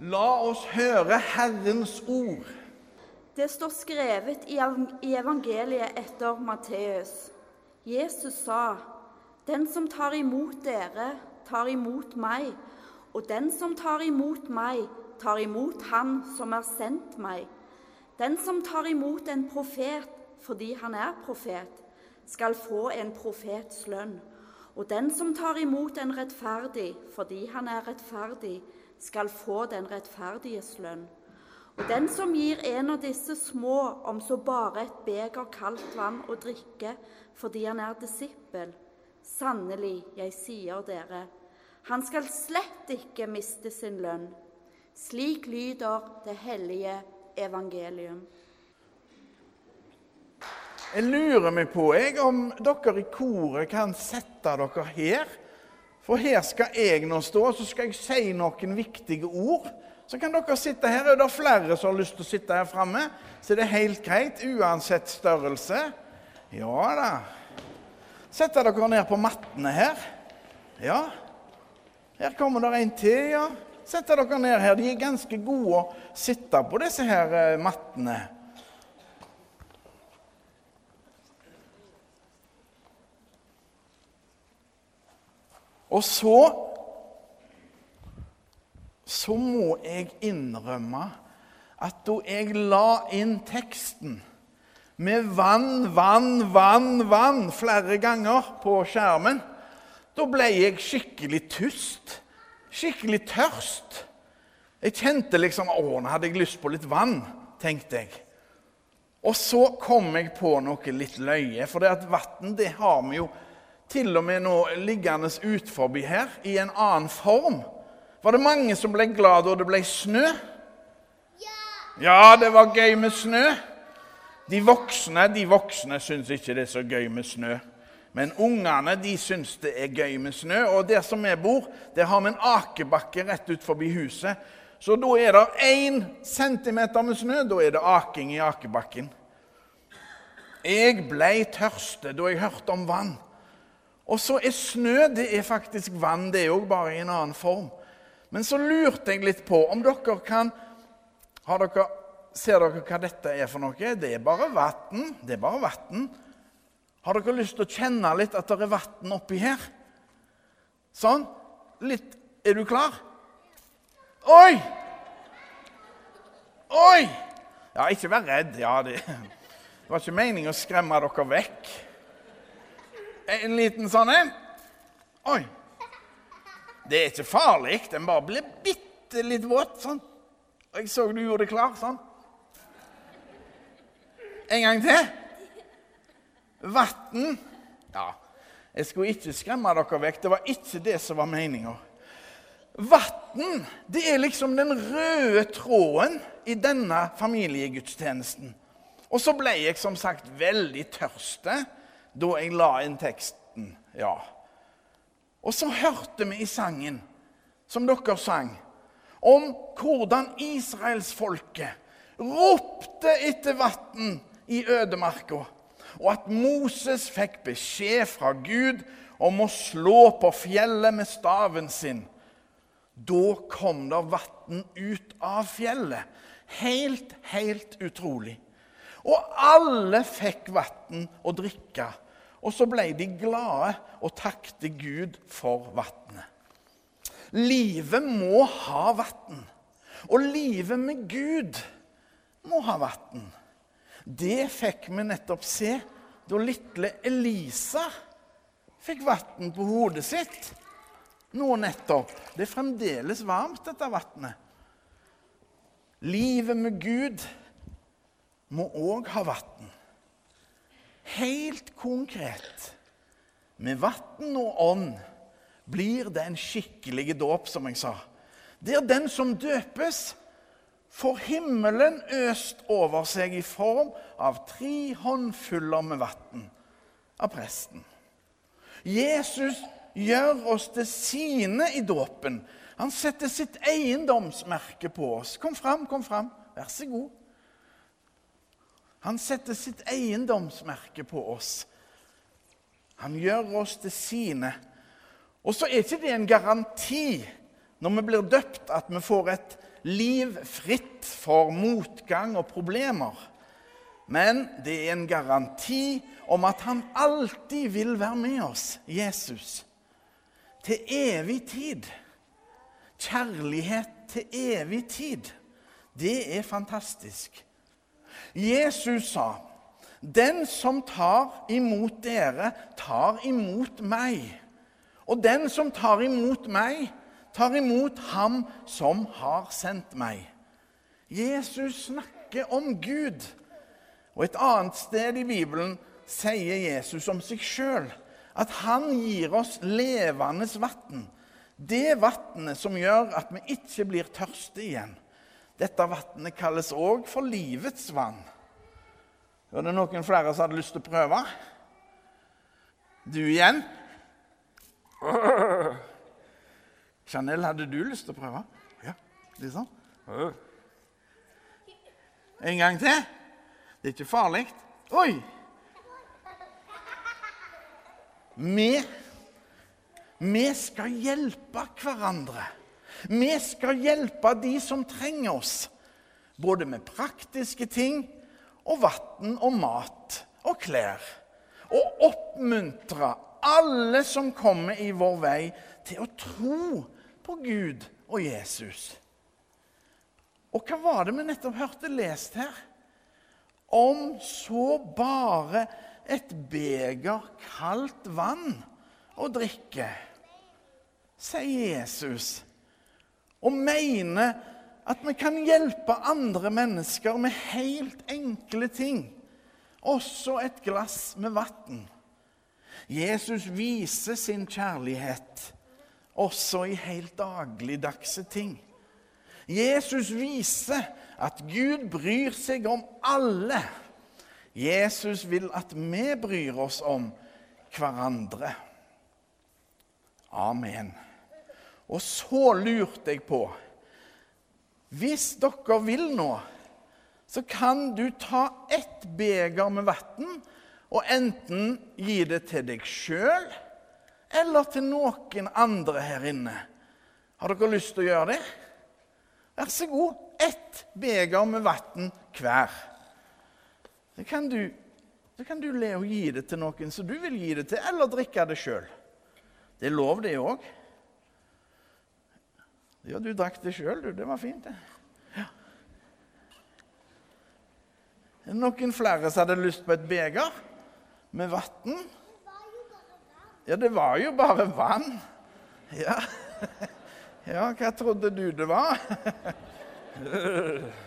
La oss høre Herrens ord. Det står skrevet i evangeliet etter Matteus. Jesus sa, 'Den som tar imot dere, tar imot meg.' 'Og den som tar imot meg, tar imot Han som har sendt meg.' 'Den som tar imot en profet fordi han er profet, skal få en profets lønn.' 'Og den som tar imot en rettferdig fordi han er rettferdig, skal få den rettferdiges lønn.' Og den som gir en av disse små om så bare et beger kaldt vann å drikke fordi han er disippel, sannelig, jeg sier dere, han skal slett ikke miste sin lønn. Slik lyder det hellige evangelium. Jeg lurer meg på jeg, om dere i koret kan sette dere her. For her skal jeg nå stå, og så skal jeg si noen viktige ord. Så kan dere sitte her. Er det flere som har lyst til å sitte her framme, så det er helt greit, uansett størrelse. Ja da. Sett dere ned på mattene her. Ja. Her kommer det en til, ja. Sett dere ned her. De er ganske gode å sitte på disse her eh, mattene. Og så Så må jeg innrømme at da jeg la inn teksten med vann, vann, vann, vann flere ganger på skjermen, da ble jeg skikkelig tust. Skikkelig tørst. Jeg kjente liksom Å, nå hadde jeg lyst på litt vann, tenkte jeg. Og så kom jeg på noe litt løye, for det at vann det har vi jo til og med nå liggende ut forbi her i en annen form. Var det mange som ble glad da det ble snø? Ja, det var gøy med snø. De voksne de voksne syns ikke det er så gøy med snø. Men ungene de syns det er gøy med snø. Og der som vi bor, der har vi en akebakke rett ut forbi huset. Så da er det én centimeter med snø, da er det aking i akebakken. Jeg ble tørste da jeg hørte om vann. Og så er snø det er faktisk vann, det òg, bare i en annen form. Men så lurte jeg litt på om dere kan har dere, Ser dere hva dette er for noe? Det er bare vann. Det er bare vann. Har dere lyst til å kjenne litt at det er vann oppi her? Sånn. Litt Er du klar? Oi! Oi! Ja, ikke vær redd. Ja, det, det var ikke meningen å skremme dere vekk. En liten sånn en. Oi. Det er ikke farlig. Den bare blir bitte litt våt. sånn. Og jeg så du gjorde det klar. sånn. En gang til. Vann. Ja, jeg skulle ikke skremme dere vekk. Det var ikke det som var meninga. Vann, det er liksom den røde tråden i denne familiegudstjenesten. Og så ble jeg som sagt veldig tørste da jeg la inn teksten. Ja. Og så hørte vi i sangen, som dere sang, om hvordan israelsfolket ropte etter vann i ødemarka, og at Moses fikk beskjed fra Gud om å slå på fjellet med staven sin. Da kom det vann ut av fjellet. Helt, helt utrolig. Og alle fikk vann å drikke. Og så ble de glade og takte Gud for vannet. Livet må ha vann. Og livet med Gud må ha vann. Det fikk vi nettopp se da lille Elisa fikk vann på hodet sitt nå nettopp. Det er fremdeles varmt, dette vannet. Livet med Gud må òg ha vann. Helt konkret. Med vann og ånd blir det en skikkelig dåp, som jeg sa. Det er den som døpes, får himmelen øst over seg i form av tre håndfuller med vann av presten. Jesus gjør oss til sine i dåpen. Han setter sitt eiendomsmerke på oss. Kom fram, kom fram. Vær så god. Han setter sitt eiendomsmerke på oss. Han gjør oss til sine. Og så er ikke det en garanti når vi blir døpt, at vi får et liv fritt for motgang og problemer. Men det er en garanti om at han alltid vil være med oss, Jesus. Til evig tid. Kjærlighet til evig tid. Det er fantastisk. Jesus sa, 'Den som tar imot dere, tar imot meg.' 'Og den som tar imot meg, tar imot ham som har sendt meg.' Jesus snakker om Gud. Og et annet sted i Bibelen sier Jesus om seg sjøl at han gir oss levende vann. Det vannet som gjør at vi ikke blir tørste igjen. Dette vannet kalles òg for livets vann. Var det noen flere som hadde lyst til å prøve? Du igjen? Chanel, hadde du lyst til å prøve? Ja, liksom. En gang til. Det er ikke farlig. Oi! Vi, vi skal hjelpe hverandre. Vi skal hjelpe de som trenger oss, både med praktiske ting og vann og mat og klær. Og oppmuntre alle som kommer i vår vei, til å tro på Gud og Jesus. Og hva var det vi nettopp hørte lest her? Om så bare et beger kaldt vann å drikke, sier Jesus, og mener at vi kan hjelpe andre mennesker med helt enkle ting, også et glass med vann. Jesus viser sin kjærlighet også i helt dagligdagse ting. Jesus viser at Gud bryr seg om alle. Jesus vil at vi bryr oss om hverandre. Amen. Og så lurte jeg på Hvis dere vil nå, så kan du ta ett beger med vann og enten gi det til deg sjøl eller til noen andre her inne. Har dere lyst til å gjøre det? Vær så god. Ett beger med vann hver. Så kan, du, så kan du le og gi det til noen som du vil gi det til, eller drikke det sjøl. Det er lov, det òg. Ja, du drakk det sjøl, du. Det var fint, det. Ja. Noen flere som hadde lyst på et beger med vann? Ja, det var jo bare vann. Ja. ja, hva trodde du det var?